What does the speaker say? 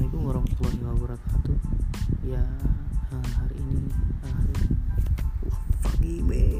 Assalamualaikum warahmatullahi wabarakatuh. Ya hari ini hari uh, pagi be